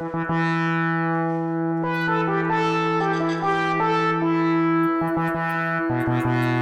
Thank you.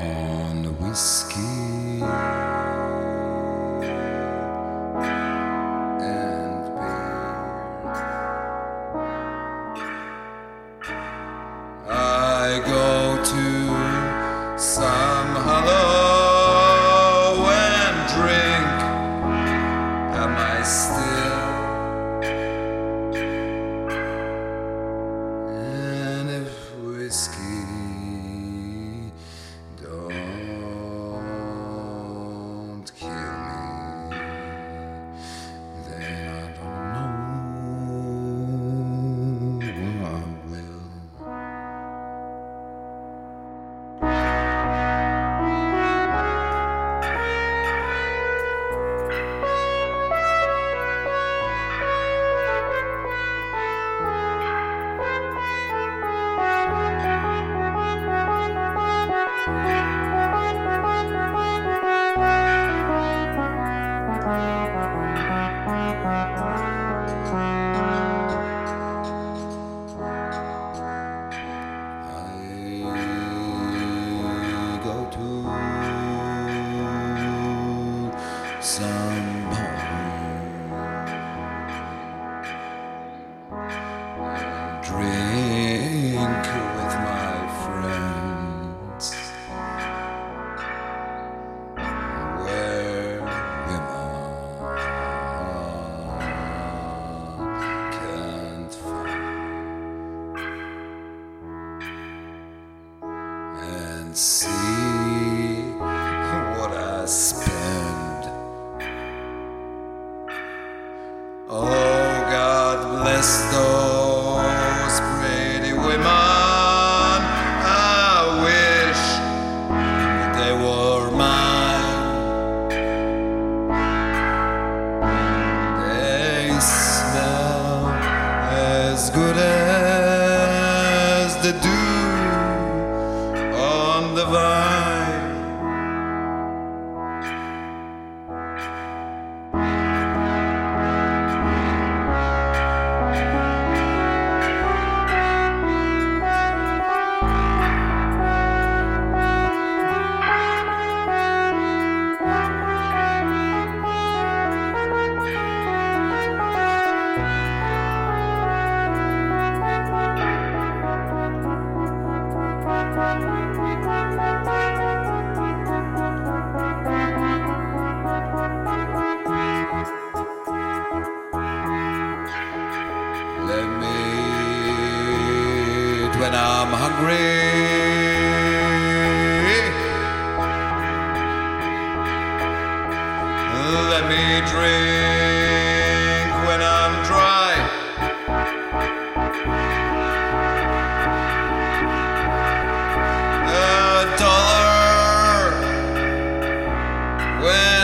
on whiskey. somebody. Drink with my friends. where him. Can't find. And see. esto. let me eat when I'm hungry. Let me drink when I'm dry. A dollar when